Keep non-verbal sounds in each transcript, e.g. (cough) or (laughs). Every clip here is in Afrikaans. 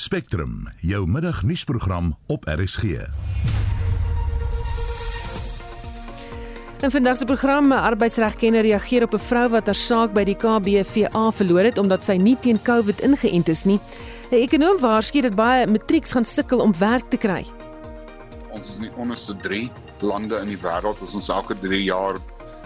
Spectrum, jou middagnuusprogram op RSG. In vandag se program, 'n arbeidsregkenner reageer op 'n vrou wat haar saak by die KBVA verloor het omdat sy nie teen COVID ingeënt is nie. 'n Ekonoom waarsku dat baie matrieks gaan sukkel om werk te kry. Ons is nie onderste 3 lande in die wêreld as ons elke 3 jaar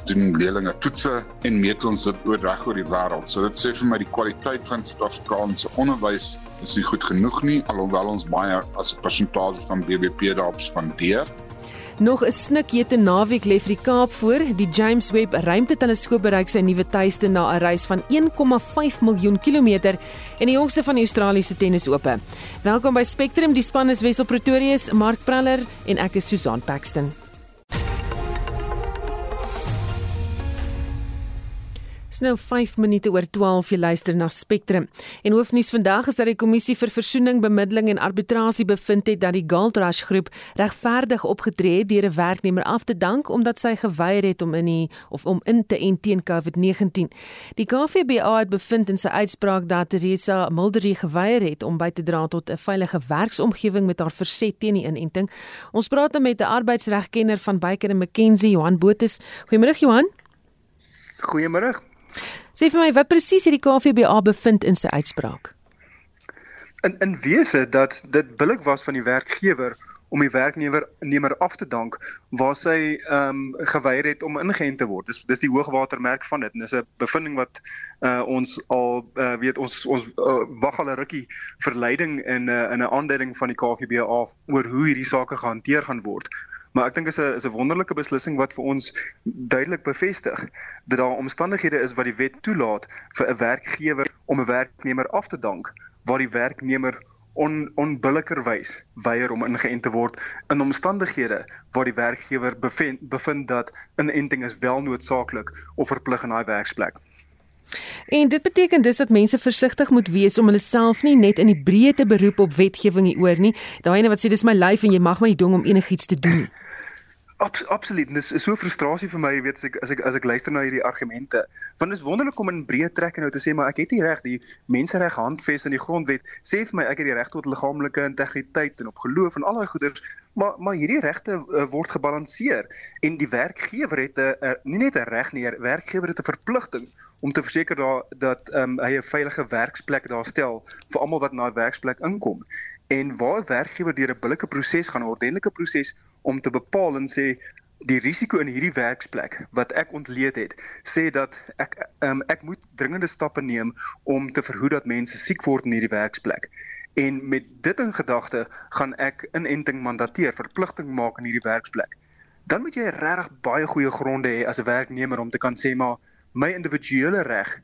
doen leerlinge toetse en meet ons dit oor reg oor die wêreld. So dit sê vir my die kwaliteit van Suid-Afrikaanse onderwys is nie goed genoeg nie alhoewel ons baie as 'n persentasie van BBP daarop spandeer. Nog 'n snikjete naweek lê vir die Kaap voor. Die James Webb Ruimteteleskoop bereik sy nuwe tuiste na 'n reis van 1,5 miljoen kilometer en die jongste van die Australiese tennisope. Welkom by Spectrum. Die span is Wessel Pretorius, Mark Praller en ek is Susan Paxton. Dis nou 5 minute oor 12 jy luister na Spectrum. En hoofnuus vandag is dat die kommissie vir versoening, bemiddeling en arbitrasie bevind het dat die Gold Rush groep regverdig opgetree het deur 'n werknemer af te dank omdat sy geweier het om in die of om in te en teen COVID-19. Die KVBA het bevind in sy uitspraak dat Teresa Muldery geweier het om by te dra tot 'n veilige werksomgewing met haar verset teen die inenting. Ons praat nou met 'n arbeidsregkenner van Baker McKenzie, Johan Botus. Goeiemôre Johan. Goeiemôre. Sê vir my wat presies het die KVBA bevind in sy uitspraak? In in wese dat dit billik was van die werkgewer om die werknemer nemer af te dank waar sy ehm um, geweier het om ingeënt te word. Dis dis die hoogwatermerk van dit. Dis 'n bevinding wat uh, ons al uh, weet ons ons uh, wag al 'n rukkie verleiding in 'n uh, in 'n aanduiding van die KVBA oor hoe hierdie sake gehanteer gaan word. Maar ek dink is 'n is 'n wonderlike beslissing wat vir ons duidelik bevestig dat daar omstandighede is wat die wet toelaat vir 'n werkgewer om 'n werknemer af te dank waar die werknemer on onbillikerwys weier om ingeënt te word in omstandighede waar die werkgewer bevind bevind dat 'n inenting is wel noodsaaklik of verplig in daai werksplek. En dit beteken dus dat mense versigtig moet wees om hulle self nie net in die breë te beroep op wetgewing hier oor nie. Daai ene wat sê dis my lyf en jy mag my nie dwing om enigiets te doen nie. Abs absoluut. Dis is so frustrasie vir my, weet as ek as ek as ek luister na hierdie argumente. Want dit is wonderlik om in breë trek nou te sê maar ek het nie reg die mensereg handves in die grondwet sê vir my ek het die reg tot liggaamlike integriteit en op geloof en al daai goeders, maar maar hierdie regte uh, word gebalanseer en die werkgewer het 'n uh, nie net 'n reg nie, werkgewer het 'n verpligting om te verseker dat dat um, hy 'n veilige werksplek daar stel vir almal wat na 'n werksplek inkom. En waar werkgewer deur 'n billike proses gaan, 'n ordentlike proses om te bepaal en sê die risiko in hierdie werksplek wat ek ontleed het sê dat ek um, ek moet dringende stappe neem om te verhoed dat mense siek word in hierdie werksplek. En met dit in gedagte gaan ek inenting mandateer, verpligting maak in hierdie werksplek. Dan moet jy regtig baie goeie gronde hê as 'n werknemer om te kan sê maar my individuele reg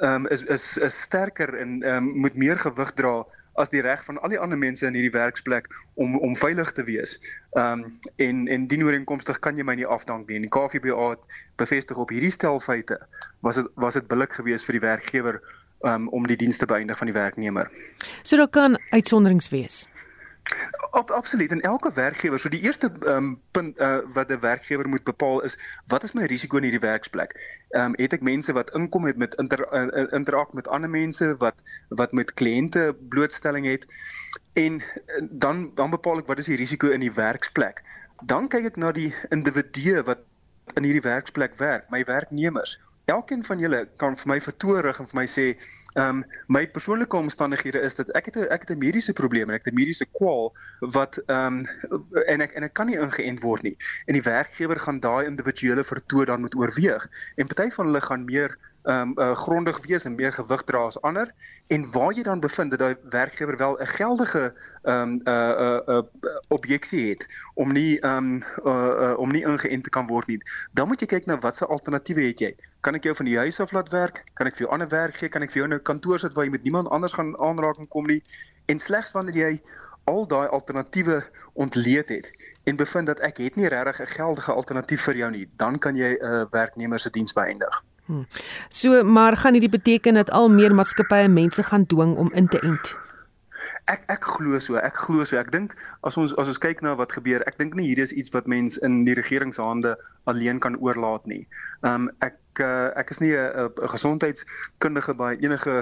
um, is is is sterker en um, moet meer gewig dra as die reg van al die ander mense in hierdie werksplek om om veilig te wees. Ehm um, en en dien ooreenkomstig kan jy my nie afdank nie. Die het bevestig op hierdie stel feite was dit was dit billik geweest vir die werkgewer um, om die dienste beëindig van die werknemer. So daar kan uitsonderings wees. Op absoluut en elke werkgewer, so die eerste um, punt uh, wat 'n werkgewer moet bepaal is wat is my risiko in hierdie werksplek? Ehm um, het ek mense wat inkom het met inter, uh, interak met ander mense wat wat met kliënte blootstelling het en uh, dan dan bepaal ek wat is die risiko in die werksplek? Dan kyk ek na die individue wat in hierdie werksplek werk, my werknemers elkeen van julle kan vir my vertoorig en vir my sê, ehm um, my persoonlike omstandighede is dat ek het 'n ek het 'n mediese probleem en ek het 'n mediese kwaal wat ehm um, en ek en ek kan nie ingeënt word nie. En die werkgewer gaan daai individuele vertoor dan moet oorweeg. En party van hulle gaan meer um, uh, grondig wees en meer gewig dra as ander en waar jy dan bevind dat daai werkgewer wel 'n geldige ehm um, 'n uh, 'n uh, uh, objeksie het om nie ehm um, uh, uh, om nie ingeënt te kan word nie. Dan moet jy kyk na watse alternatiewe het jy? Kan ek jou van die huis af laat werk? Kan ek vir jou ander werk gee? Kan ek vir jou 'n kantoor sit waar jy met niemand anders gaan aanraking kom nie? En slegs wanneer jy al daai alternatiewe ontleed het en bevind dat ek het nie regtig 'n geldige alternatief vir jou nie, dan kan jy 'n uh, werknemer se diens beëindig. Hmm. So, maar gaan hierdie beteken dat al meer maatskappye mense gaan dwing om in te ent? Ek ek glo so, ek glo so. Ek dink as ons as ons kyk na wat gebeur, ek dink nie hierdie is iets wat mens in die regering se hande alleen kan oorlaat nie. Ehm um, ek uh, ek is nie 'n gesondheidskundige by enige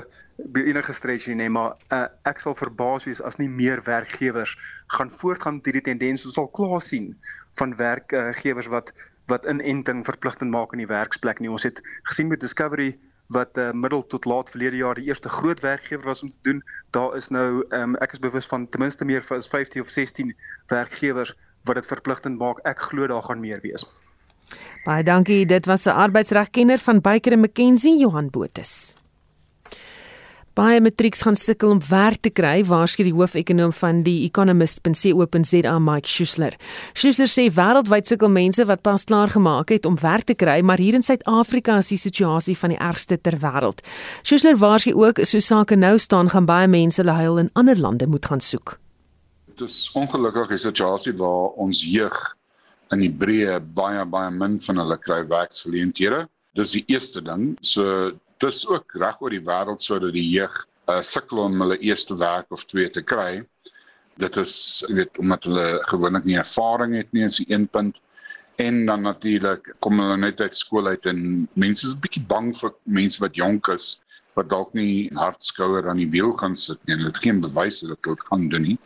by enige stretchie nie, maar uh, ek sal verbaas wees as nie meer werkgewers gaan voortgaan met hierdie tendens. Ons sal klaar sien van werkgewers uh, wat wat inenting verpligtend maak in die werksplek nie. Ons het gesien met Discovery wat uh, middel tot laat verlede jaar die eerste groot werkgewer was om te doen. Daar is nou um, ek is bewus van ten minste meer as 15 of 16 werkgewers wat dit verpligtend maak. Ek glo daar gaan meer wees. Baie dankie. Dit was 'n arbeidsregkenner van Baker & McKenzie, Johan Botus. Baie matrieks gaan sukkel om werk te kry, waarsku die hoofekonoom van die Economist.co.za, Mike Schuessler. Schuessler sê wêreldwyd sukkel mense wat pas klaar gemaak het om werk te kry, maar hier in Suid-Afrika is die situasie van die ergste ter wêreld. Schuessler waarsku ook so sake nou staan gaan baie mense hulle heil in ander lande moet gaan soek. Dit is ongelukkig 'n situasie waar ons jeug in die breë baie baie min van hulle kry werksgeleenthede. Dis die eerste ding. So dis ook reg oor die wêreld sodat die jeug uh, sukkel om hulle eerste werk of twee te kry. Dit is weet omdat hulle gewoonlik nie ervaring het nie, is die een punt. En dan natuurlik kom hulle net uit skool uit en mense is 'n bietjie bang vir mense wat jonk is wat dalk nie hardskouer aan die wiel gaan sit nie. Hulle het geen bewys dat dit gaan doen nie.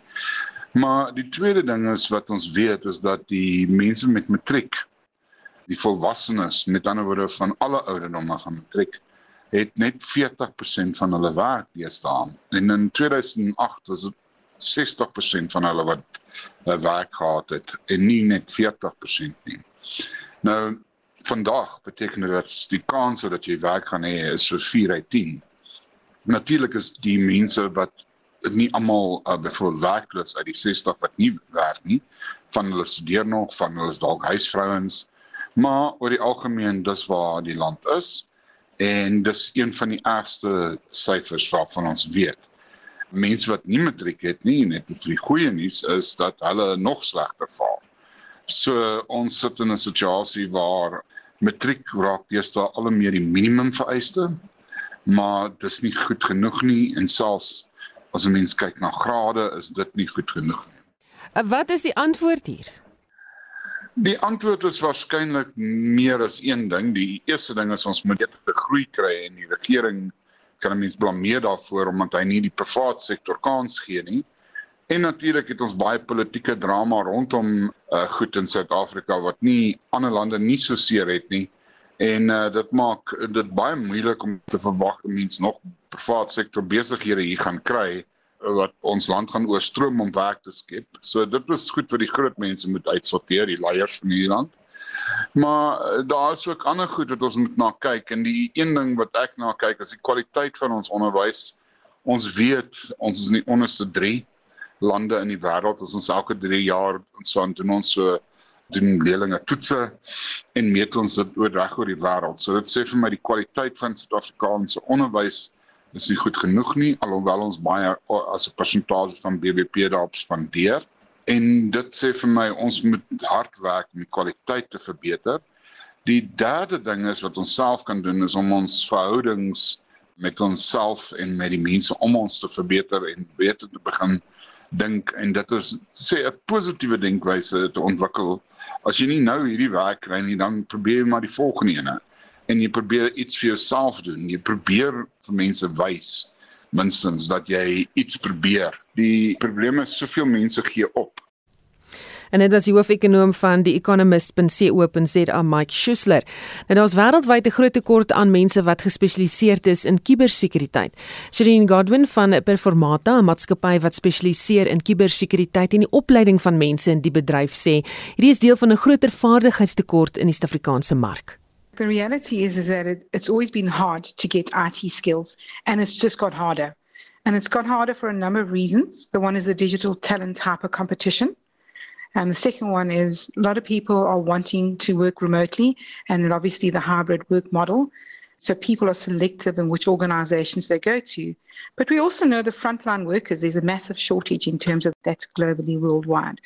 Maar die tweede ding is wat ons weet is dat die mense met matriek die volwassenes met ander woorde van alle ouderdomme van matriek het net 40% van hulle werk deesdae. En in 2008 was dit 60% van hulle wat 'n werk gehad het en nie net 40% nie. Nou vandag beteken dit dat die kans dat jy werk gaan hê is so 4 uit 10. Natuurlik is die mense wat nie almal uh, byvoorbeeld werkloos uit die 60 wat nie werk nie, van hulle studeer nog, van hulle is dalk huisvrouens, maar oor die algemeen dis waar die land is en dis een van die ergste syfers waarvan ons weet. Mense wat nie matriek het nie, net die goeie nuus is dat hulle nog slegter vaar. So ons sit in 'n situasie waar matriek raak deesdae al meer die minimum vereiste, maar dis nie goed genoeg nie en selfs as 'n mens kyk na grade is dit nie goed genoeg nie. Wat is die antwoord hier? Die antwoord is waarskynlik meer as een ding. Die eerste ding is ons moet dit groei kry en die regering kan mens blameer daarvoor omdat hy nie die private sektor kans gee nie. En natuurlik het ons baie politieke drama rondom uh, goed in Suid-Afrika wat nie ander lande nie so seer het nie. En uh, dit maak dit baie moeilik om te verwag dat mense nog private sektor besighede hier gaan kry wat ons land gaan oorstroom om werk te skep. So dit is goed vir die groot mense moet uitsorteer, die leiers van hierdie land. Maar eh, daar is ook ander goed wat ons moet na kyk en die een ding wat ek na kyk is die kwaliteit van ons onderwys. Ons weet ons is in die onderste 3 lande in die wêreld as ons elke 3 jaar aan doen ons so doen leerlinge toetse en meet ons dit oor reg oor die wêreld. So dit sê vir my die kwaliteit van Suid-Afrikaanse onderwys is nie goed genoeg nie alhoewel ons baie as 'n persentasie van BBP daarop spandeer en dit sê vir my ons moet hard werk om die kwaliteit te verbeter. Die derde ding is wat ons self kan doen is om ons verhoudings met onsself en met die mense om ons te verbeter en beter te begin dink en dit is sê 'n positiewe denkwyse te ontwikkel. As jy nie nou hierdie werk kry nie, dan probeer jy maar die volgende ene en jy probeer iets vir jouself doen. Jy probeer vir mense wys minstens dat jy iets probeer. Die probleem is soveel mense gee op. En dit was die hoofekonoom van die Economist.co.za, Mike Schuessler. Nou daar's wêreldwyd 'n groot tekort aan mense wat gespesialiseer is in kubersekuriteit. Shireen Godwin van Performata, 'n maatskappy wat spesialiseer in kubersekuriteit en die opleiding van mense in die bedryf sê, hierdie is deel van 'n groter vaardigheidstekort in die Suid-Afrikaanse mark. The reality is, is that it, it's always been hard to get IT skills, and it's just got harder. And it's got harder for a number of reasons. The one is the digital talent hyper competition. And the second one is a lot of people are wanting to work remotely, and then obviously the hybrid work model. So people are selective in which organizations they go to. But we also know the frontline workers, there's a massive shortage in terms of that globally worldwide.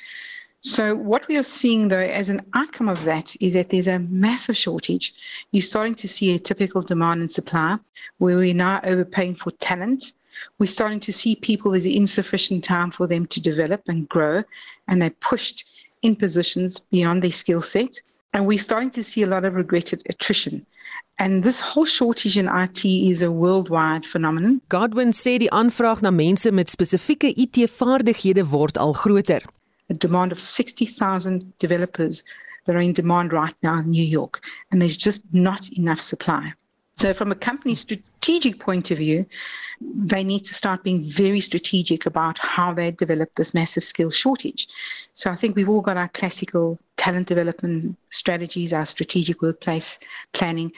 So, what we are seeing though, as an outcome of that, is that there's a massive shortage. You're starting to see a typical demand and supply where we're now overpaying for talent. We're starting to see people, there's insufficient time for them to develop and grow, and they're pushed in positions beyond their skill set. And we're starting to see a lot of regretted attrition. And this whole shortage in IT is a worldwide phenomenon. Godwin sê die aanvraag na mense met spesifieke IT-vaardighede word al groter. A demand of 60,000 developers that are in demand right now in New York, and there's just not enough supply. So, from a company strategic point of view, they need to start being very strategic about how they develop this massive skill shortage. So, I think we've all got our classical talent development strategies, our strategic workplace planning,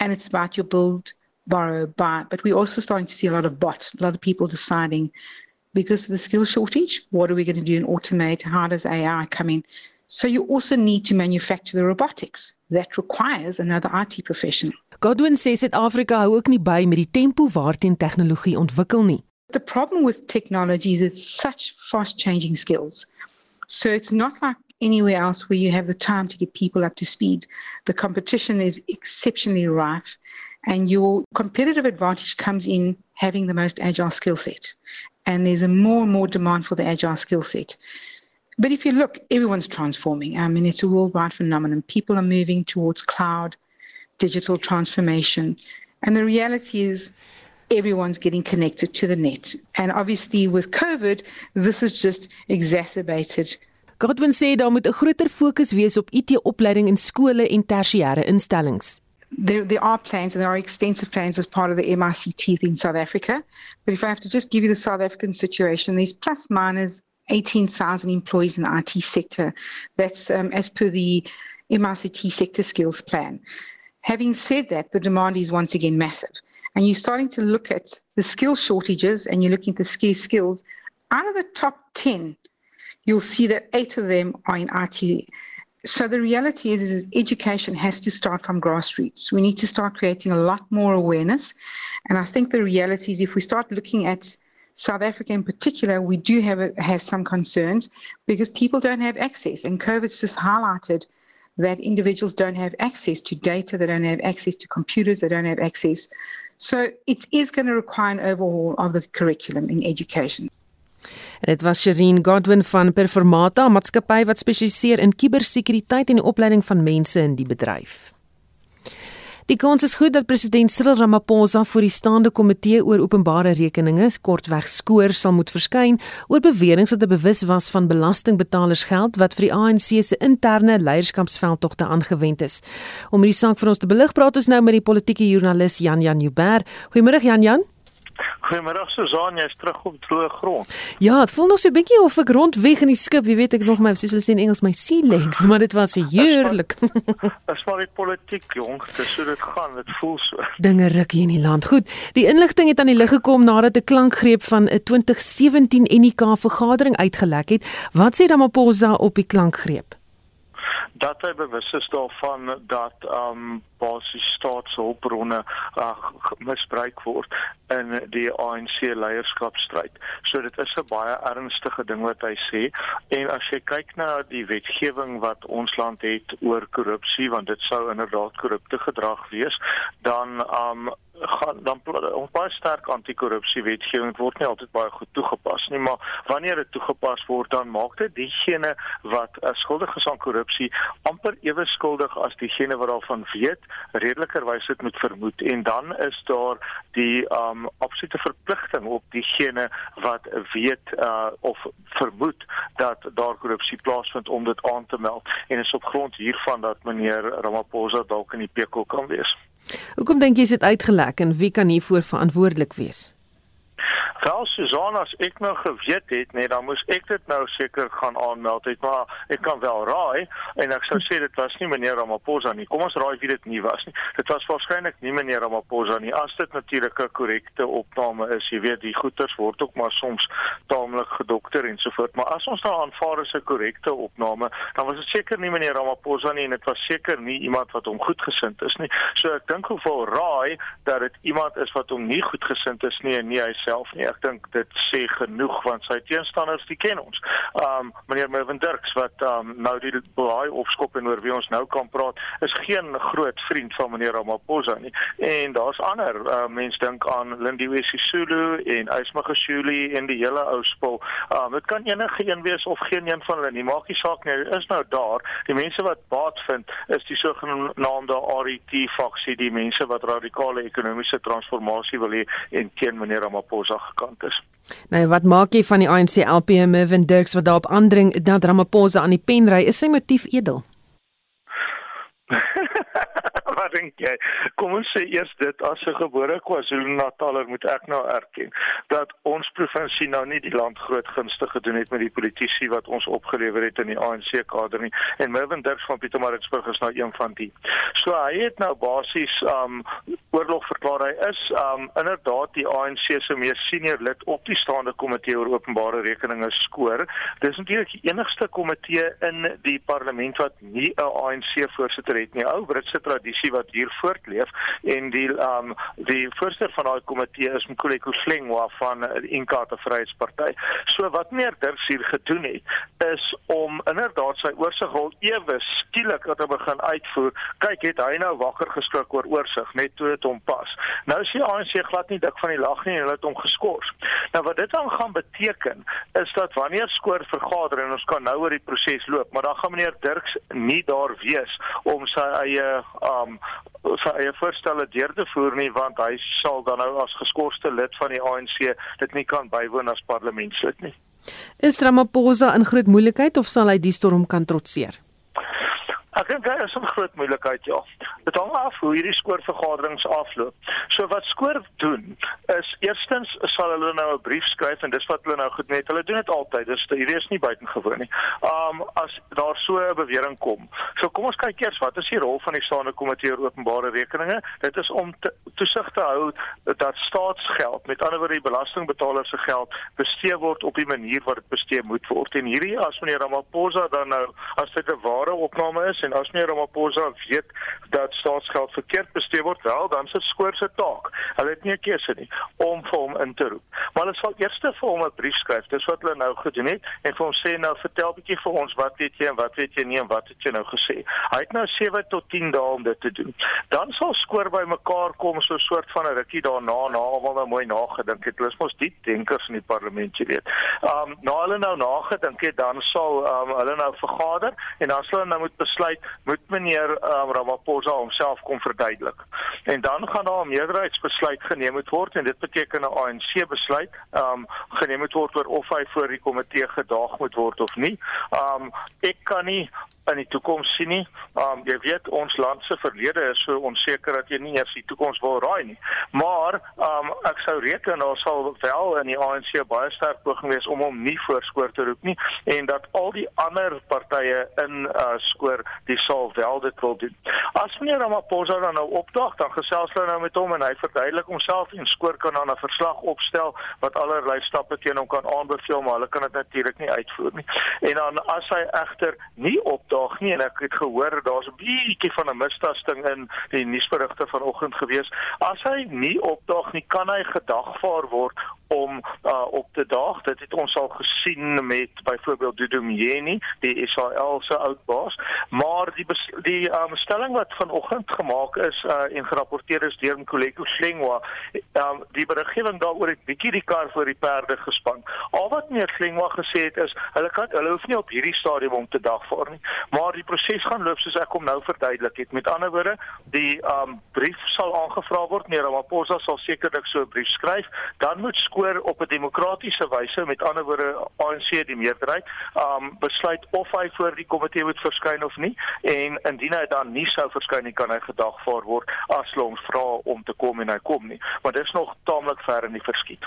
and it's about your build, borrow, buy. But we're also starting to see a lot of bot, a lot of people deciding because of the skill shortage, what are we going to do and automate? How does AI come in? So you also need to manufacture the robotics. That requires another IT professional. Godwin sê Suid-Afrika hou ook nie by met die tempo waarteen tegnologie ontwikkel nie. The problem with technology is it's such fast changing skills. So it's not like anywhere else where you have the time to get people up to speed. The competition is exceptionally rife and your competitive advantage comes in having the most agile skill set. And there's a more and more demand for the agile skill set. But if you look, everyone's transforming. I mean, it's a worldwide phenomenon. People are moving towards cloud, digital transformation. And the reality is, everyone's getting connected to the net. And obviously, with COVID, this has just exacerbated. Godwin sê daar moet 'n groter fokus wees op IT-opleiding in skole en tersiêre instellings. There, there are plans and there are extensive plans as part of the MICT in South Africa. But if I have to just give you the South African situation, there's plus minus 18,000 employees in the IT sector. That's um, as per the MICT sector skills plan. Having said that, the demand is once again massive. And you're starting to look at the skill shortages and you're looking at the scarce skills. Out of the top 10, you'll see that eight of them are in IT. So the reality is, is education has to start from grassroots. We need to start creating a lot more awareness. And I think the reality is if we start looking at South Africa in particular, we do have a, have some concerns because people don't have access, and COVID's just highlighted that individuals don't have access to data, they don't have access to computers, they don't have access. So it is going to require an overhaul of the curriculum in education. Dit was Sherin Godwin van Performata, 'n maatskappy wat spesialiseer in kubersekuriteit en die opleiding van mense in die bedryf. Die kans is goed dat president Cyril Ramaphosa voor die staande komitee oor openbare rekeninge, kortweg skoor, sal moet verskyn oor beweringe dat hy bewus was van belastingbetalersgeld wat vir die ANC se interne leierskapsveldtogte aangewend is. Om hierdie saak vir ons te belig, praat ons nou met die politieke joernalis Jan Jan Jubber. Goeiemôre Jan Jan. Goeiemôre Susan, jy's terug op droë grond. Ja, dit voel nog so 'n bietjie of ek rondweg in die skip, jy weet ek nog my soos hulle sê in Engels my sea legs, (laughs) maar dit was heerlik. Dis maar die politiek, jong, dis so dit gaan, dit voel so. Dinge ruk hier in die land. Goed, die inligting het aan die lig gekom nadat 'n klankgreep van 'n 2017 NK vergadering uitgelek het. Wat sê Ramaphosa op die klankgreep? dat hy bewus is daarvan dat um basiese staatshulpbronne uh, misbruik word in die ANC leierskapstryd. So dit is 'n baie ernstige ding wat hy sê en as jy kyk na die wetgewing wat ons land het oor korrupsie want dit sou inderdaad korrupte gedrag wees, dan um gaan dan ons baie sterk anti-korrupsie wetgewing word nie altyd baie goed toegepas nie maar wanneer dit toegepas word dan maak dit diegene wat uh, skuldig is aan korrupsie amper ewe skuldig as diegene wat daarvan weet redelikerwys dit moet vermoed en dan is daar die um absolute verpligting op diegene wat weet uh, of vermoed dat daar korrupsie plaasvind om dit aan te meld en is op grond hiervan dat meneer Ramaphosa dalk in die pekel kan wees Hoekom dink jy is dit uitgelek en wie kan hiervoor verantwoordelik wees? Wel Susan as ek nou geweet het, nee, dan moes ek dit nou seker gaan aanmeld het, maar ek kan wel raai en ek sou sê dit was nie meneer Ramaphosa nie. Kom ons raai wie dit nie was nie. Dit was waarskynlik nie meneer Ramaphosa nie. As dit natuurlik 'n korrekte opname is, jy weet, die goeters word ook maar soms taamlik gedokter en so voort, maar as ons nou aanvaar is 'n korrekte opname, dan was dit seker nie meneer Ramaphosa nie en dit was seker nie iemand wat hom goedgesind is nie. So ek dink hoeveel raai dat dit iemand is wat hom nie goedgesind is nie en nie hy self nie nie. Ek dink dit sê genoeg want sy teenstanders, die ken ons. Um meneer Mervin Dirks wat um nou die baie opskop en oor wie ons nou kan praat, is geen groot vriend van meneer Ramaphosa nie. En daar's ander uh, mense dink aan Lindiwe Sisulu en Ysmagashuli en die hele ou spul. Um dit kan enige een wees of geen een van hulle nie. Maak nie saak nie. Is nou daar. Die mense wat baat vind is die sogenaamde RET faksie, die mense wat radikale ekonomiese transformasie wil hê en teen meneer Ramaphosa gekant is. Nou wat maak jy van die ANC LPM Mervin Dirks wat daarop aandring dat Ramaphosa aan die pen ry? Is sy motief edel? (laughs) (laughs) wat dink jy? Kom ons sê eers dit as 'n gebore KwaZulu-Nataler moet ek nou erken dat ons provinsie nou nie die land groot gunstig gedoen het met die politici wat ons opgelewer het in die ANC kader nie. En Mervin Dirks van Pietermaritzburg is nou een van die. So hy het nou basies um oorlog verklaar hy is um inderdaad die ANC se mees senior lid op die staande komitee oor openbare rekeninge skoor. Dis natuurlik die enigste komitee in die parlement wat nie 'n ANC voorsitter het nie. Ou Britse tradisie wat hier voortleef en die um die voorsitter van daai komitee is Mkhuleko Slengwa van die Inkatha Vryheidsparty. So wat meneer Dirks hier gedoen het is om inderdaad sy oorsigrol ewe skielik te begin uitvoer. Kyk, het hy nou wakker geskrik oor oorsig net toe dit hom pas. Nou sien ANC glad nie dik van die lag nie en hulle het hom geskort. Nou wat dit dan gaan beteken is dat wanneer skoor vergader en ons kan nou oor die proses loop, maar dan gaan meneer Dirks nie daar wees om sy eie um sy eie voorstelle deur te voer nie want hy sal dan nou as geskorste lid van die ANC dit nie kan bywoon as parlementslid nie. Is Ramaphosa in groot moeilikheid of sal hy die storm kan trotseer? Ek dink daar is 'n groot moeilikheid ja. Dit hang af hoe hierdie skoorvergaderings afloop. So wat skoor doen is eerstens sal hulle nou 'n brief skryf en dis wat hulle nou goed met. Hulle doen dit altyd. Dis hierdie is nie buitengewoon nie. Um as daar so 'n bewering kom. So kom ons kyk eers wat is die rol van die staande komitee oor openbare rekeninge? Dit is om te, toesig te hou dat staatsgeld, met ander woorde die belastingbetalers se geld, bestee word op die manier wat dit bestee moet word. En hierdie as meneer Ramaphosa dan nou as dit 'n ware opname is en as meneer Ramaphosa weet dat staatsgeld verkeerd bestee word, wel dan se skoor se taak. Hulle het nie keuse nie om vir hom in te roep. Maar hulle sal eers vir hom 'n brief skryf. Dis wat hulle nou gedoen het en vir hom sê nou vertel bietjie vir ons wat weet jy en wat weet jy nie en wat het jy nou gesê. Hy het nou 7 tot 10 dae om dit te doen. Dan sal skoor by mekaar kom so 'n soort van 'n rukkie daarna na almal nou mooi nagedink het. Hulle is mos diep denkers in die parlement, jy weet. Um na hulle nou nagedink het, dan sal um hulle nou vergader en dan sal hulle nou moet besluit besluit moet meneer um, Ramaphosa homself kom verduidelik. En dan gaan daar 'n meerderheidsbesluit geneem moet word en dit beteken 'n ANC besluit um geneem moet word oor of hy voor die komitee gedaag moet word of nie. Um ek kan nie in die toekoms sien nie. Um jy weet ons land se verlede is so onseker dat jy nie eers die toekoms wil raai nie. Maar um ek sou reken daar sal wel in die ANC baie sterk poging wees om hom nie voorskoor te roep nie en dat al die ander partye in uh skoor die sal wel dit wil doen. As meneer Ramaphosa dan nou opdaag, dan gesels nou met hom en hy verduidelik homself en skoor kan dan 'n verslag opstel wat allerlei stappe teen hom kan aanbeveel, maar hulle kan dit natuurlik nie uitvoer nie. En dan as hy egter nie opdaag nie en ek het gehoor daar's 'n bietjie van 'n mistasting in die nuusberigte vanoggend gewees. As hy nie opdaag nie, kan hy gedagvaar word om uh, op te daag. Dit het ons al gesien met byvoorbeeld Dudu Mjeni, die Israel se oudbaas, maar die die um, stelling wat vanoggend gemaak is uh, en gerapporteer is deur Mkhuleko Slengwa, um, die beriggewing daaroor het bietjie die kar voor die perde gespan. Al wat meneer Slengwa gesê het is, hulle kan hulle hoef nie op hierdie stadium om te dagvaar nie, maar die proses gaan loop soos ek hom nou verduidelik het. Met ander woorde, die um, brief sal aangevra word, meneer Ramaphosa sal sekerlik so 'n brief skryf, dan moet skoor op 'n demokratiese wyse met ander woorde ANC die meerderheid um besluit of hy voor die komitee moet verskyn of nie en indien hy dan nie sou verskyn nie kan hy gedagvaar word as hulle hom vra om te kom en hy kom nie. Maar dit is nog taamlik ver in die verskiet.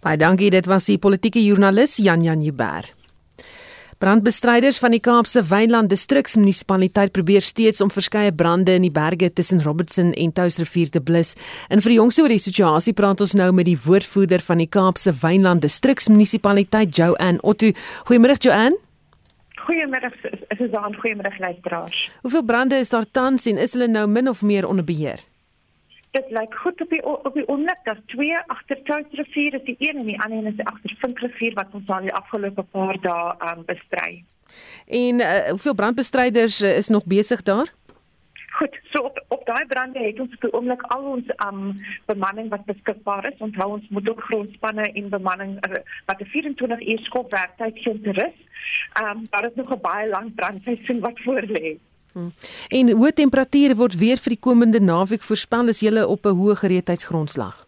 Baie dankie dit was die politieke joernalis Jan Jan Jubber Brandbestryders van die Kaapse Wynland Distriksmunisipaliteit probeer steeds om verskeie brande in die berge tussen Robertson en Touwsrivier te blus. En vir die jongste oor die situasie praat ons nou met die woordvoerder van die Kaapse Wynland Distriksmunisipaliteit, Joanne Otto. Goeiemôre Joanne. Goeiemôre, is dit dan goeiemôre luisteraars. Hoeveel brande is daar tans en is hulle nou min of meer onder beheer? Dit lyk goed op die op die oomblik. Daar's twee agter Touwsrivier, is die een en die ander een is agter Vinkrivier wat ons al die afgelope paar dae um, bestry. En uh, hoeveel brandbestryders uh, is nog besig daar? Goed, so op op daai brande het ons op die oomblik al ons um bemanning wat beskikbaar is. Onthou ons moet ook grondspanne en bemanning uh, wat 'n 24 uur skop werktyd gee te rus. Um daar is nog 'n baie lang brandseisoen wat voorlê. Hmm. En hoë temperature word weer vir die komende naweek voorspel as jy op 'n hoë gereedheidsgrondslag.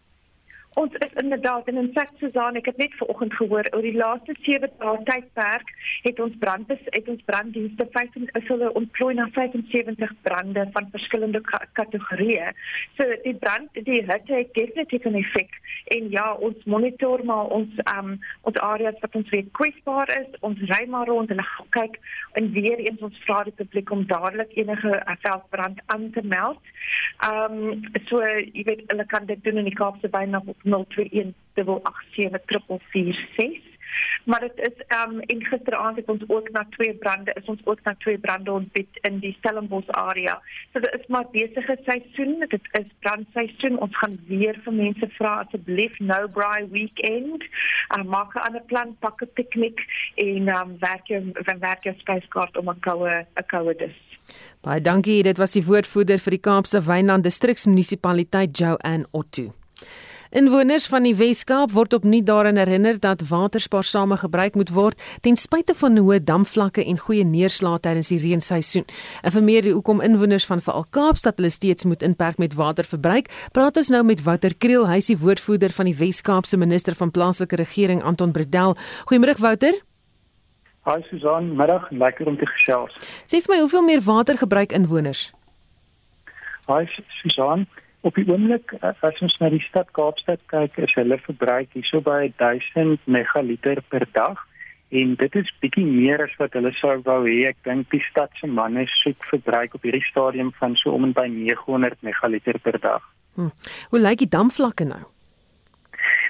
Ons is inderdaad in 'n sek Susan, ek het net vanoggend gehoor oor die laaste 7 dae tydperk het ons brandbes het ons branddienste 15 is hulle ontplooi na 75 brande van verskillende kategorieë. So die brand die hitte het definitief 'n effek en ja, ons monitor maar ons um ons areas wat ons weet kwesbaar is, ons ry maar rond en kyk en weer eens ons vra die publiek om dadelik enige uh, veldbrand aan te meld. Um so jy weet hulle kan dit doen in die Kaapse Bynaf op 0218784446. Maar dit is ehm um, en gisteraand het ons ook na twee brande is ons ook na twee brande ontbied in die Stellenbosch area. So dit is maar besige seisoen, dit is brandseisoen. Ons gaan weer vir mense vra asseblief no braai weekend. Uh, maak 'n ander plan, pak 'n piknik en ehm um, werk jou van werk jou spyskaart om 'n koue 'n koue dis. Baie dankie. Dit was die woordvoerder vir die Kaapse Wynland Distriksmunisipaliteit Joanne Otto. Inwoners van die Wes-Kaap word opnuut daaraan herinner dat waterspaarsame gebruik moet word ten spyte van hoë damvlakke en goeie neerslae tydens die reenseisoen. En vir meer hoekom inwoners van veral Kaapstad hulle steeds moet inperk met waterverbruik, praat ons nou met Wouter Kriel, hy is die woordvoerder van die Wes-Kaapse minister van plaaslike regering Anton Bredel. Goeiemôre Wouter. Hi Susan, middag, lekker om te gesels. Sê vir my hoeveel meer water gebruik inwoners? Hi Susan, Op die oomblik eh, as ons na die stad Kaapstad kyk, is hulle verbruik hierso by 1000 megaliter per dag en dit is bietjie meer as wat hulle sou wou hê. Ek dink die stad se manne soek verbruik op hierdie stadium van so om en by 900 megaliter per dag. Hm. Hoe lyk die damvlakke nou?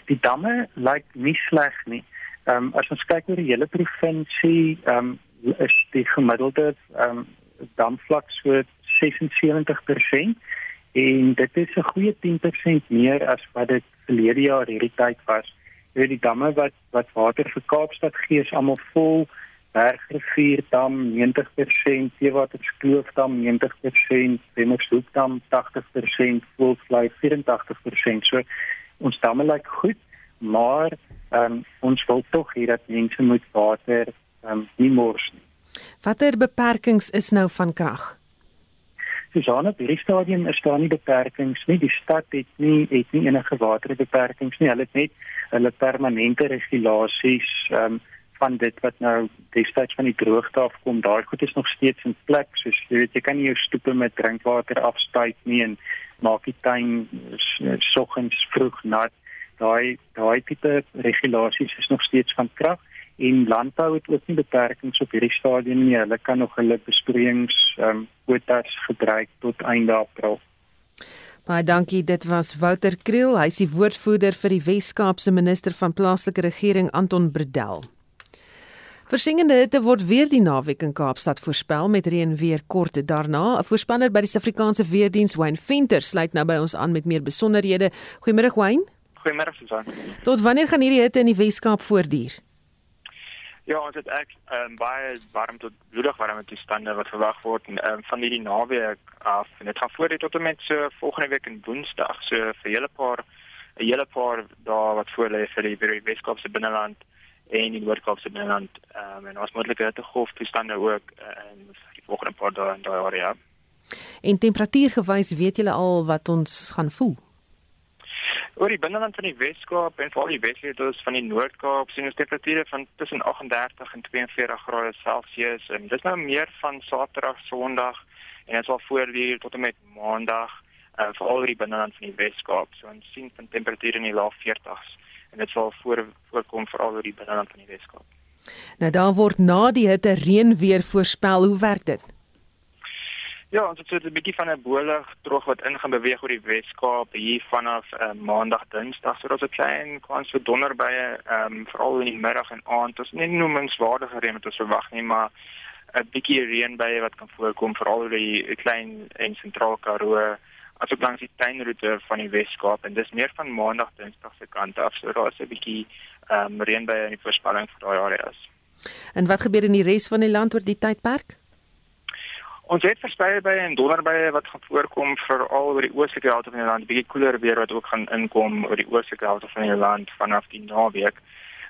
Die damme lyk nie sleg nie. Ehm um, as ons kyk oor die hele provinsie, ehm um, is die gemiddelde ehm um, damvlak so 76% en dit is 'n goeie 10% meer as wat dit verlede jaar hierdie tyd was. Jy weet die damme wat wat water vir Kaapstad gee is almal vol. Bergrivier dam 90%, Seewaterskloof dam 90%, Wemmershoek dam 80%, Voelvlei 84%. So ons damme lyk goed, maar um, ons wil tog hê dat mense moet water um, nie mors nie. Watter beperkings is nou van krag? Susanna, by die stadium is daar nie beperkings nie. Die stad het nie het nie enige waterbeperkings nie. Hulle het net hulle permanente regulasies ehm um, van dit wat nou destyds van die droogte afkom. Daai goed is nog steeds in plek. So jy weet jy kan nie jou stoepe met drinkwater afspuit nie en maak die tuin soggens vroeg nat. Daai daai tipe regulasies is nog steeds van krag en landbou het ook nie beperkings op hierdie stadium nie. Hulle kan nog hulle besproeiings ehm um, kwotas gebruik tot einde April. Baie dankie. Dit was Wouter Kriel, hy is die woordvoerder vir die Wes-Kaapse minister van plaaslike regering Anton Bredel. Versingende hitte word weer die naweek in Kaapstad voorspel met reën weer kort daarna. 'n Voorspanner by die Suid-Afrikaanse Weerdiens, Wayne Venter, sluit nou by ons aan met meer besonderhede. Goeiemôre Wayne. Goeiemôre Susan. Tot wanneer gaan hierdie hitte in die Wes-Kaap voortduur? Ja, ons het ek um, baie warm tot bloedig warme toestande wat verwag word en um, van hierdie naweek af en dit gaan voort tot en met so volgende week in Woensdag. So vir hele paar 'n hele paar dae wat voor lê vir die, die Weskaapse binneland en die Noord-Kaapse binneland um, en ons moontlike hittegolf toestande ook uh, in die volgende paar dae in daai area. En temperatuurgewys weet julle al wat ons gaan voel? Oor die binneland van die Weskaap en veral die Wesletos van die Noord-Kaap sien ons temperature van tussen 38 en 42 grade Celsius en dit is nou meer van Saterdag, Sondag en dit sal voortduur tot en met Maandag uh, veral oor die binneland van die Weskaap. So ons sien van temperature in die lae 40s en dit sal voor voorkom veral oor die binneland van die Weskaap. Nou daar word na die hitte reën weer voorspel. Hoe werk dit? Ja, ons het so 'n bietjie van 'n bolig droog wat ingaan beweeg oor die Weskaap hier vanaf uh, Maandag, Dinsdag, so daar's 'n klein kans vir donderbye, ehm um, veral in die middag en aand. Ons nie noemenswaardige reën wat ons verwag nie, maar 'n bietjie reënbye wat kan voorkom veral oor die klein en sentraal Karoo asook langs die tuinroete van die Weskaap en dis meer van Maandag Dinsdag se kant af. So daar is 'n bietjie ehm um, reën by in die voorspelling vir daai areas. En wat gebeur in die res van die land oor die tydperk? Ons het verspreide by en donderbye wat gaan voorkom veral oor die oostelike helfte van die land, bietjie koeler weer wat ook gaan inkom oor die oostelike helfte van die land vanaf die naweek.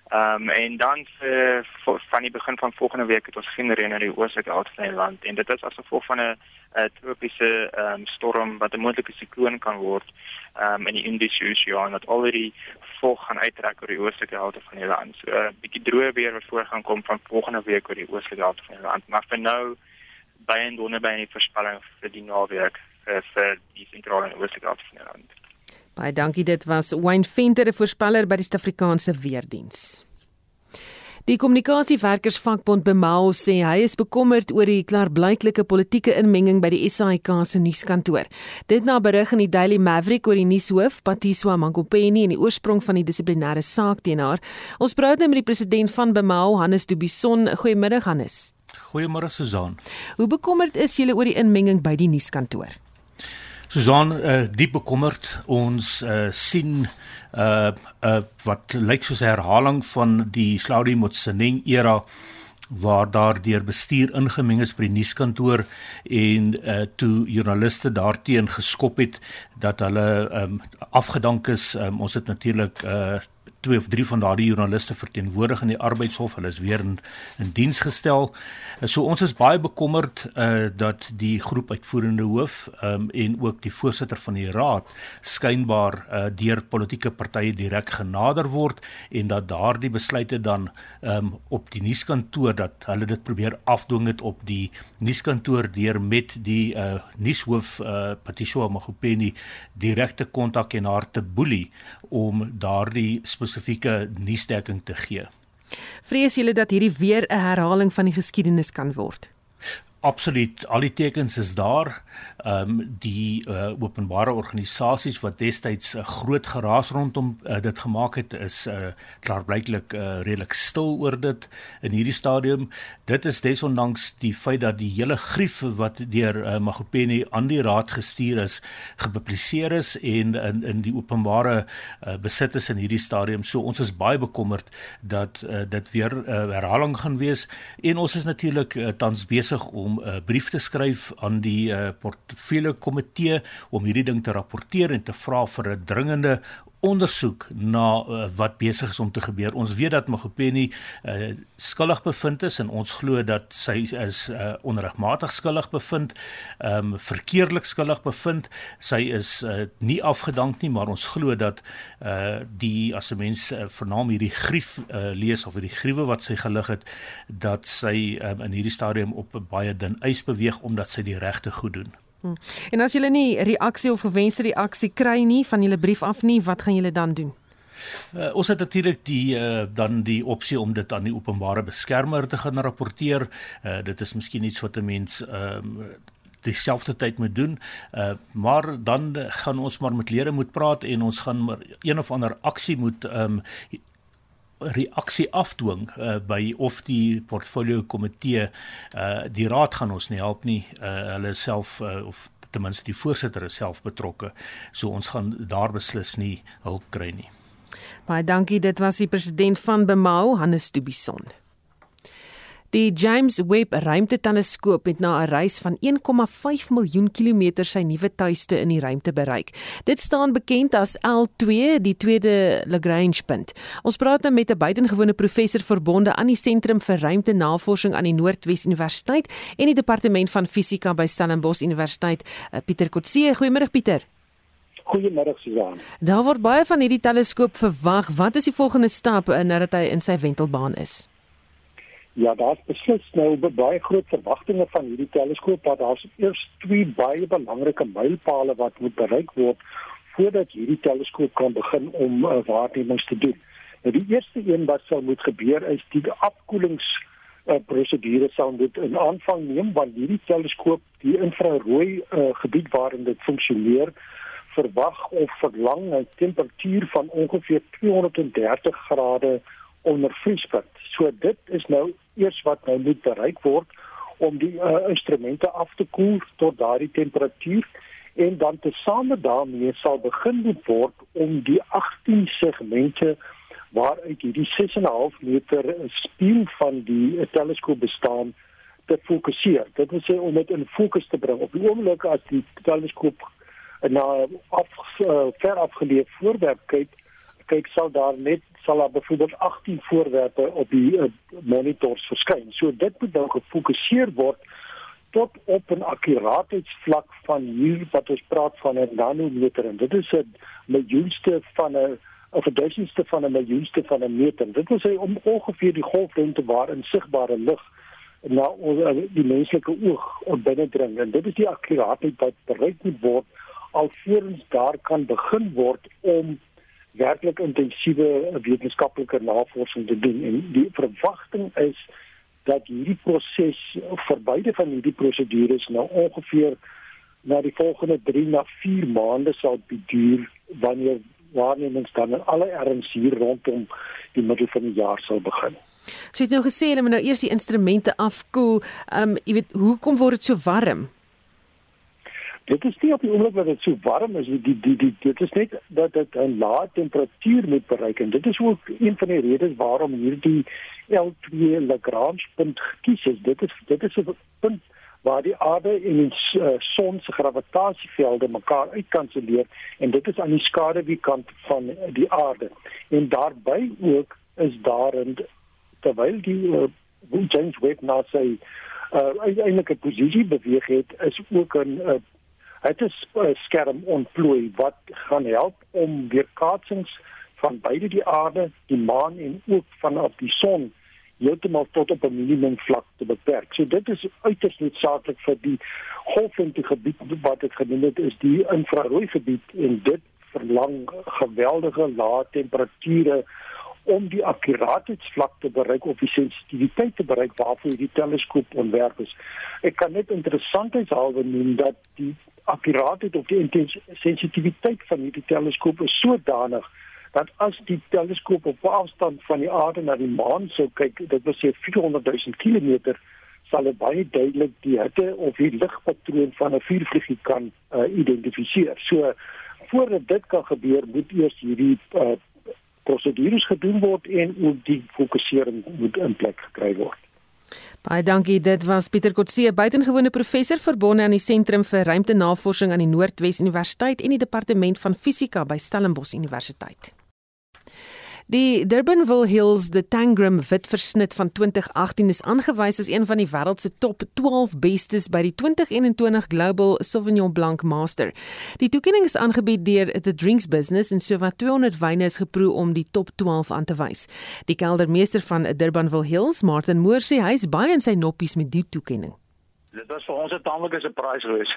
Ehm um, en dan vir, vir van die begin van volgende week het ons geen reën in die oostelike helfte van die land en dit is as gevolg van 'n tropiese ehm um, storm wat 'n moontlike sikloon kan word ehm um, in die Indiese Oseaan wat alreeds volg gaan uittrek oor die oostelike helfte van die land. So 'n uh, bietjie droë weer wat voor gaan kom van volgende week oor die oostelike helfte van die land. Maar vir nou by en donderby in die voorspelling vir die naweek vir, vir die sentrale en oostelike helfte van die land. Baie dankie. Dit was Wayne Venter, 'n voorspeller by die Suid-Afrikaanse Weerdiens. Die kommunikasiewerkersvakbond Bemao sê hy is bekommerd oor die klaarblyklike politieke inmenging by die SAIK se nuuskantoor. Dit na berig in die Daily Maverick oor die nuushoof Patiswa Mangopeni en die oorsprong van die dissiplinêre saak teen haar. Ons praat nou met die president van Bemao, Hannes Dubison. Goeiemiddag Hannes. Goeiemôre Susan. Hoe bekommerd is julle oor die inmenging by die nuuskantoor? Susan, uh, diep bekommerd. Ons uh, sien uh, uh wat lyk soos 'n herhaling van die Slaudi Motsoeneng era waar daar deur bestuur ingemeng is by die nuuskantoor en uh toe joernaliste daarteen geskop het dat hulle um afgedank is. Um, ons het natuurlik uh twee of drie van daardie joernaliste verteenwoordig in die arbeidshof. Hulle is weer in, in diens gestel. So ons is baie bekommerd uh dat die groep uitvoerende hoof um en ook die voorsitter van die raad skynbaar uh deur politieke partye direk genader word en dat daardie besluite dan um op die nuuskantoor dat hulle dit probeer afdwing het op die nuuskantoor deur met die uh nuushoof uh Patricia Magopeni direkte kontak en haar te boelie om daardie spesifieke nuusdekking te gee. Vrees julle dat hierdie weer 'n herhaling van die geskiedenis kan word? Absoluut, al die tekens is daar ehm um, die uh, openbare organisasies wat destyds 'n uh, groot geraas rondom uh, dit gemaak het is uh, klaarblyklik uh, redelik stil oor dit in hierdie stadium. Dit is desondanks die feit dat die hele grief wat deur uh, Magopeni aan die raad gestuur is, gepubliseer is en in in die openbare uh, besit is in hierdie stadium. So ons is baie bekommerd dat uh, dit weer uh, herhaling gaan wees en ons is natuurlik uh, tans besig om 'n uh, brief te skryf aan die uh, portefeulje komitee om hierdie ding te rapporteer en te vra vir 'n dringende ondersoek na uh, wat besig is om te gebeur. Ons weet dat Magopeni uh, skuldig bevind is en ons glo dat sy is uh, onregmatig skuldig bevind, ehm um, verkeerlik skuldig bevind. Sy is uh, nie afgedank nie, maar ons glo dat uh die as 'n mens uh, vernaam hierdie grief uh, lees of hierdie gruwe wat sy gelig het, dat sy um, in hierdie stadium op baie dun ys beweeg omdat sy die regte goed doen. Hmm. En as julle nie reaksie of gewenste reaksie kry nie van julle brief af nie, wat gaan julle dan doen? Uh, ons het natuurlik die uh, dan die opsie om dit aan die openbare beskermer te gaan rapporteer. Uh, dit is miskien iets wat 'n mens ehm uh, dieselfde tyd moet doen. Uh maar dan gaan ons maar met lede moet praat en ons gaan maar een of ander aksie moet um, reaksie afdwing uh, by of die portfolio komitee uh, die raad gaan ons nie help nie. Uh, hulle self uh, of ten minste die voorsitter is self betrokke. So ons gaan daar beslis nie hulp kry nie. Baie dankie. Dit was die president van Bemau Hannes Dubison Die James Webb Ruimteteleskoop het na 'n reis van 1,5 miljoen kilometer sy nuwe tuiste in die ruimte bereik. Dit staan bekend as L2, die tweede Lagrange punt. Ons praat nou met 'n buitengewone professor verbonde aan die Sentrum vir Ruimtenavorsing aan die Noordwes Universiteit en die Departement van Fisika by Stellenbosch Universiteit, eh, Pieter Kotse. Goeiemôre Pieter. Goeiemôre Susan. Daar word baie van hierdie teleskoop verwag. Wat is die volgende stap eh, nadat hy in sy wentelbaan is? Ja, daar's beslis nou baie groot verwagtinge van hierdie teleskoop, maar daar's eers twee baie belangrike mylpale wat moet bereik word voordat hierdie teleskoop kan begin om uh, waarnemings te doen. Nou die eerste een wat sal moet gebeur is die afkoelings uh, prosedure sal moet in aanvang neem want hierdie teleskoop, die infrarooi uh, gebied waarin dit funksioneer, verwag of verlang 'n temperatuur van ongeveer 230 grade onder vriespunt. So dit is nou eers wat nou moet bereik word om die uh, instrumente af te koel tot daardie temperatuur en dan tesame daarmee sal begin word om die 18 segmente waaruit hierdie 6.5 meter spieël van die teleskoop bestaan te fokuseer. Dit wil sê om dit in fokus te bring. Op die oomblik as die teleskoop na af uh, ver afgeleë voorwerp kyk, kyk sal daar net sal daar byvoorbeeld 18 voorwerpe op die uh, monitors verskyn. So dit moet dan gefokuseer word tot op 'n akkuraatheidsvlak van hier wat ons praat van 'n nanometer en dit is 'n miljoenste van 'n of 'n duisendste van 'n miljoenste van 'n meter. Dit wil sê om ongeveer die golflengte waar in sigbare lig na die menslike oog binnendring en dit is die akkuraatheid wat bereik moet word alvorens daar kan begin word om werklik intensiewe wetenskaplike navorsing te doen en die verwagting is dat hierdie proses vir beide van hierdie prosedures nou ongeveer na die volgende 3 na 4 maande sal duur wanneer waarnemings dan in alle erns hier rondom die middel van die jaar sal begin. So jy het nou gesê hulle moet nou eers die instrumente afkoel. Ehm um, jy weet hoekom word dit so warm? Dit is nie op die oomblik dat dit so warm is die die die dit is net dat dit 'n lae temperatuur moet bereik en dit is ook een van die redes waarom hierdie L2 Lagrange punt gekies is. Dit is dit is 'n punt waar die aarde en die uh, son se gravitasievelde mekaar uitkanselleer en dit is aan die skaduwkant van die aarde. En daarbey ook is daar 'n terwyl die uh, James Webb na sy uh, uiteindelike posisie beweeg het, is ook 'n uh, dit is 'n skerm ontplooi wat gaan help om weerkaatsings van beide die aarde, die maan en ook vanaf die son heeltemal tot op 'n minimum vlak te beperk. So dit is uiters noodsaaklik vir die golflengte gebied wat ek genoem het is die infrarooi gebied en dit verlang geweldige lae temperature om die akkuraatheidsvlak te bereik of die sensitiwiteit te bereik waarvoor die teleskoop ontwerp is. Ek kan net interessantheidshalwe noem dat die akkuraatheid of die sensitiwiteit van hierdie teleskoop is sodanig dat as die teleskoop op afstand van die aarde na die maan sou kyk, dit wil sê 400 000 km, sal dit baie duidelik die hitte of die ligpatroon van 'n vuurvliegie kan uh, identifiseer. So voordat dit kan gebeur, moet eers hierdie uh, prosedures gedoen word en ook die fokusering moet in plek gekry word. Baie dankie. Dit was Pieter Kotse, buitengewone professor verbonde aan die Sentrum vir Ruimtenavorsing aan die Noordwes Universiteit en die Departement van Fisika by Stellenbosch Universiteit. Die Durbanville Hills the Tangram wit versnit van 2018 is aangewys as een van die wêreld se top 12 bestes by die 2021 Global Sauvignon Blanc Master. Die toekenning is aangebied deur The Drinks Business en sowat 200 wyne is geproe om die top 12 aan te wys. Die keldermeester van Durbanville Hills, Martin Moore sê hy is baie in sy noppies met die toekenning. Dit was vir ons 'n tamelike surprise geweest.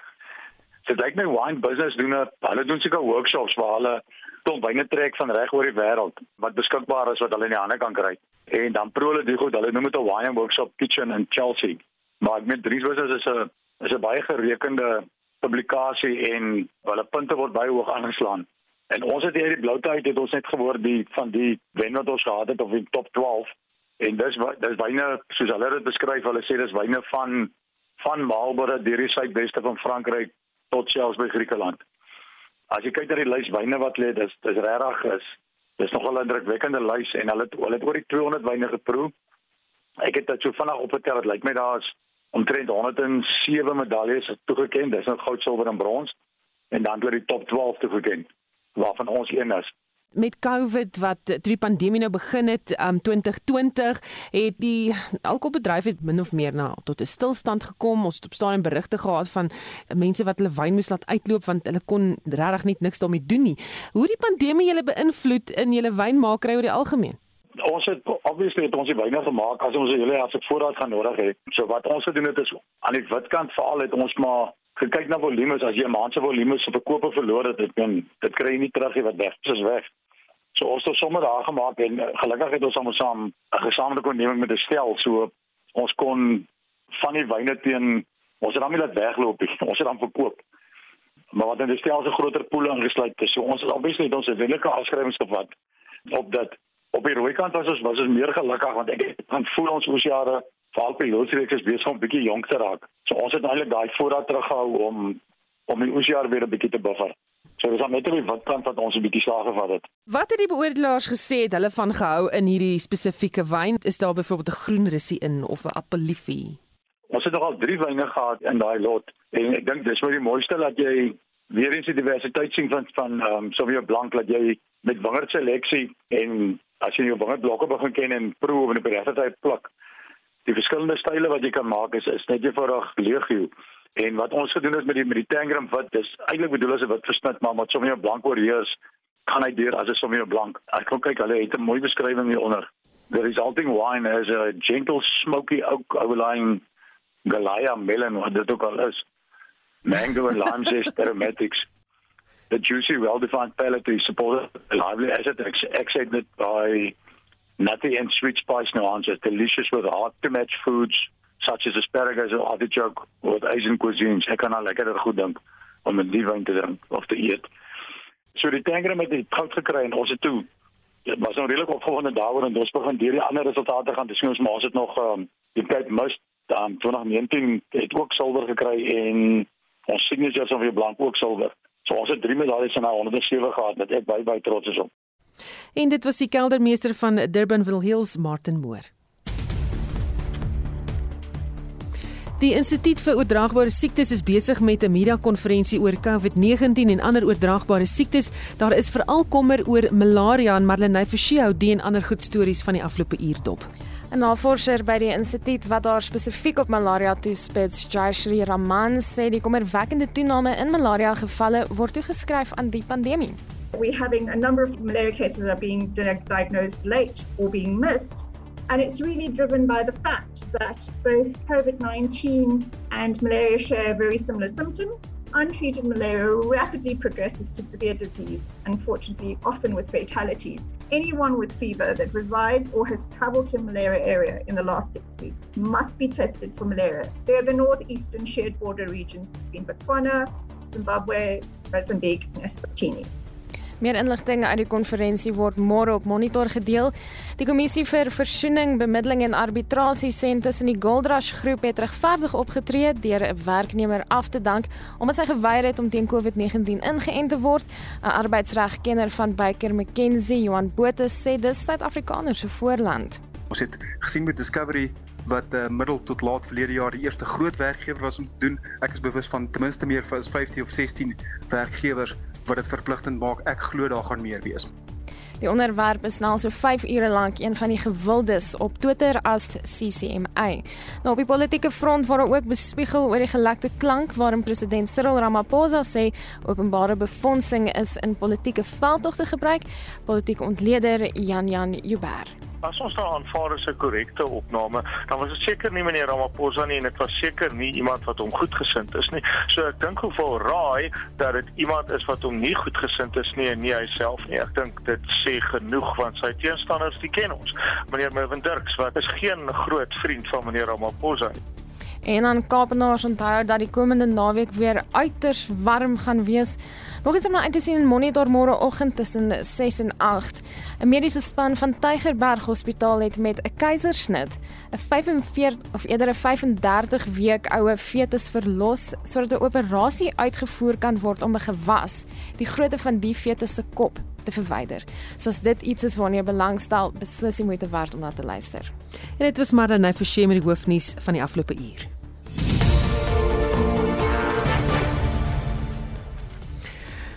Dit lyk my wine business doen 'n hulle doen seker workshops waar hulle klomp wyne trek van reg oor die wêreld wat beskikbaar is wat hulle in die hande kan kry. En dan proe hulle dit goed. Hulle noem dit 'n wine workshop kitchen in Chelsea. Maar met drie wissers is 'n is 'n baie gerekende publikasie en hulle punte word baie hoog aangeslaan. En ons het hierdie bloute uit het ons net gehoor die van die wen wat ons gehad het of in top 12 en dis dis wyne soos hulle dit beskryf, hulle sê dis wyne van van Marlborough deur die suidweste van Frankryk tot selfs by Griekeland as jy kyk na die lys wyne wat lê, dis dis regtig is dis nogal 'n indrukwekkende lys en hulle hulle het oor die 200 wyne geproe. Ek het dit so vinnig opgetel, dit lyk my daar's omtrent 107 medaljes toegekend. Dis nou goud, silwer en brons en dan oor die top 12 toegekend waarvan ons een is met COVID wat toe die pandemie nou begin het, um 2020, het die alkoholbedryf het min of meer na tot 'n stilstand gekom. Ons het op staan en berigte gehad van mense wat hulle wyn moes laat uitloop want hulle kon regtig net niks daarmee doen nie. Hoe die pandemie julle beïnvloed in julle wynmakeri oor die algemeen? Ons het obviously het ons die wyne gemaak as ons julle as 'n voorraad gaan nodig het. So wat ons gedoen het is aan die witkant veral het ons maar gekyk na volumes as jy 'n maand se volumes 'n koper verloor het, dit kan dit kry jy nie terug nie wat weg is weg. So ons het sommer daar gemaak en eh, gelukkig het ons almal saam 'n gesamentlike onderneming met 'n stel. So ons kon van die wyne teen ons het hom net wegloop ons het hom verkoop. Maar wat in die stel se groter poele ingesluit is so ons het obviously ons wenlike afskrywings gevat op dat op die rooi kant was ons was ons meer gelukkig want ek kan voel ons oor jare veral by Hilsreek is besig om 'n bietjie jonk te raak. So ons het eintlik daai voorraad teruggehou om om die oesjaar weer 'n bietjie te buffer. So dis net op wat kant wat ons 'n bietjie slag gevat het. Wat het die beoordelaars gesê het hulle van gehou in hierdie spesifieke wyn? Is daar byvoorbeeld 'n groen russie in of 'n appeliefie? Ons het nog al 3 wyne gehad in daai lot en ek dink dis wat die mooiste dat jy weer eens die diversiteit sien van van ehm um, Sauvignon Blanc dat jy met wingerd seleksie en as jy jou wingerd blokke begin ken en proe en op die regte tyd pluk. Die verskillende style wat jy kan maak is is net eenvoudig legio. En wat ons gedoen het met die met die Tangram wat dis eintlik bedoel as 'n wit versnit maar wat sommer blank oorheers kan hy deur as 'n sommer blank. Ek kan kyk hulle het 'n mooi beskrywing hieronder. The resulting wine has a gentle smoky oak overlying Galaya melon wat dit ook al is. Mango and lime zest (laughs) aromatics. The juicy well-defined palate is supported lively acid accented by nutty and sweet spice nuances, delicious with hard to match foods such as asparagus or artichoke or Asian cuisines. Ek kan al lekker goed dink om 'n nuwe wyn te drink of te eet. So die tangram het dit goud gekry en ons het toe dit was nou redelik opgewonde daaroor en ons begin deur die ander resultate gaan ons maar ons het nog um, die tyd mis dan 2019 het ook silwer gekry en ons signatures of weer blank ook silwer. So ons het drie medaljes in 107 gehad wat ek baie baie trots is op. En dit was die keldermeester van Durbanville Hills Martin Moore. Die Instituut vir Oordraagbare Siektes is besig met 'n media-konferensie oor COVID-19 en ander oordraagbare siektes. Daar is veral kommer oor malaria en Marlenae Forsie hou die en ander goed stories van die afgelope uur dop. 'n Navorser by die instituut wat daar spesifiek op malaria toespits, Jayashri Raman, sê die kommerwekkende toename in malaria gevalle word toegeskryf aan die pandemie. We're having a number of malaria cases are being diagnosed late or being missed And it's really driven by the fact that both COVID 19 and malaria share very similar symptoms. Untreated malaria rapidly progresses to severe disease, unfortunately, often with fatalities. Anyone with fever that resides or has traveled to a malaria area in the last six weeks must be tested for malaria. They're the northeastern shared border regions between Botswana, Zimbabwe, Mozambique, and Eswatini. Meer inligting uit die konferensie word môre op Monitor gedeel. Die kommissie vir versoening, bemiddeling en arbitrasie sê tussen die Goldrush groep het regverdig opgetree deur 'n werknemer af te dank omdat sy geweier het om teen COVID-19 ingeënt te word. 'n Arbeidsregkenner van Baker McKenzie, Johan Botha, sê dis Suid-Afrikaners se voorland. Ons het gesien met Discovery wat uh, middel tot laat verlede jaar die eerste groot werkgewer was om te doen. Ek is bewus van ten minste meer as 15 of 16 werkgewers wat dit verpligtend maak. Ek glo daar gaan meer wees. Die onderwerp is nou so 5 ure lank een van die gewildes op Twitter as CCMA. Nou op die politieke front word ook bespiegel oor die gelekte klank waarin president Cyril Ramaphosa sê openbare befondsing is in politieke veldtogte gebruik. Politieke ontleder Jan Jan Jubber. As ons nou aanvaar as 'n korrekte opname, dan was dit seker nie meneer Ramaphosa nie en dit was seker nie iemand wat hom goedgesind is nie. So ek dink hoeveel raai dat dit iemand is wat hom nie goedgesind is nie en nie hy self nie. Ek dink dit sê genoeg want sy teenstanders, die ken ons. Meneer Mervin Dirks wat is geen groot vriend van meneer Ramaphosa nie. En aan Kaapenaars onthou dat die komende naweek weer uiters warm gaan wees. Nog iets om na uit te sien in Monitor môreoggend tussen 6 en 8. 'n Mediese span van Tygerberg Hospitaal het met 'n keisersnit 'n 45 of eerder 'n 35 week oue fetus verlos sodat 'n operasie uitgevoer kan word om 'n gewas, die grootte van die fetus se kop te verwyder. So as dit iets is waarna jy belangstel, beslis jy moet werd om na te luister. En dit was vir Shame met die hoofnuus van die afgelope uur.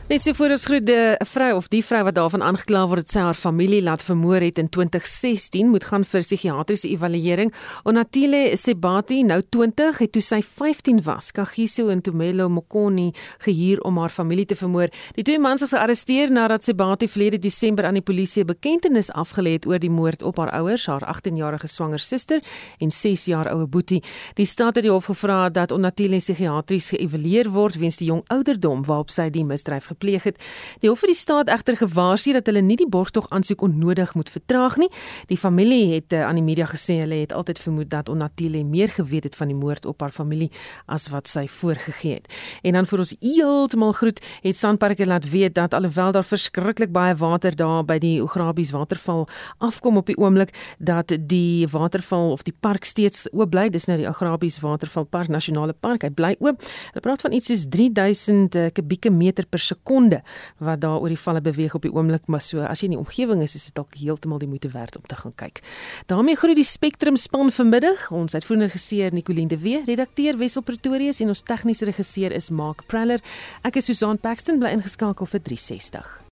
Net so voor ons groet 'n vrou of die vrou wat daarvan aangekla word dat sy haar familie laat vermoor het in 2016 moet gaan vir psigiatriese evaluering. Onatile Sebati, nou 20, het toe sy 15 was, Kagiso en Tumelo Mokoni gehuur om haar familie te vermoor. Die twee mans is gearresteer nadat Sebati verlede Desember aan die polisie 'n bekentenis afgelê het oor die moord op haar ouers, haar 18-jarige swanger suster en 6 jaar oue boetie. Die staat het die hof gevra dat Onatile psigiatries geëvalueer word weens die jong ouderdom waarop sy die misdryf gepleeg het. Die hof het die staat egter gewaarsku dat hulle nie die borgtog aansoek onnodig moet vertraag nie. Die familie het uh, aan die media gesê hulle het altyd vermoed dat Onatile meer geweet het van die moord op haar familie as wat sy voorgegee het. En dan vir ons heeltemal groet, het Sanparks laat weet dat alhoewel daar verskriklik baie water daar by die Ograbies waterval afkom op die oomblik dat die waterval of die park steeds oop bly. Dis nou die Ograbies Watervalpark Nasionale Park. Hy bly oop. Hulle praat van iets soos 3000 uh, kubieke meter per sekonde wat daar oor die valle beweeg op die oomblik, maar so as jy in die omgewing is, is dit dalk heeltemal die moeite werd om te gaan kyk. daarmee groet die Spectrum span vanmiddag. Ons uitvoerende regisseur Nicoline de Wee, redakteur Wessel Pretorius en ons tegniese regisseur is Mark Preller. Ek is Susan Paxton bly ingeskakel vir 360.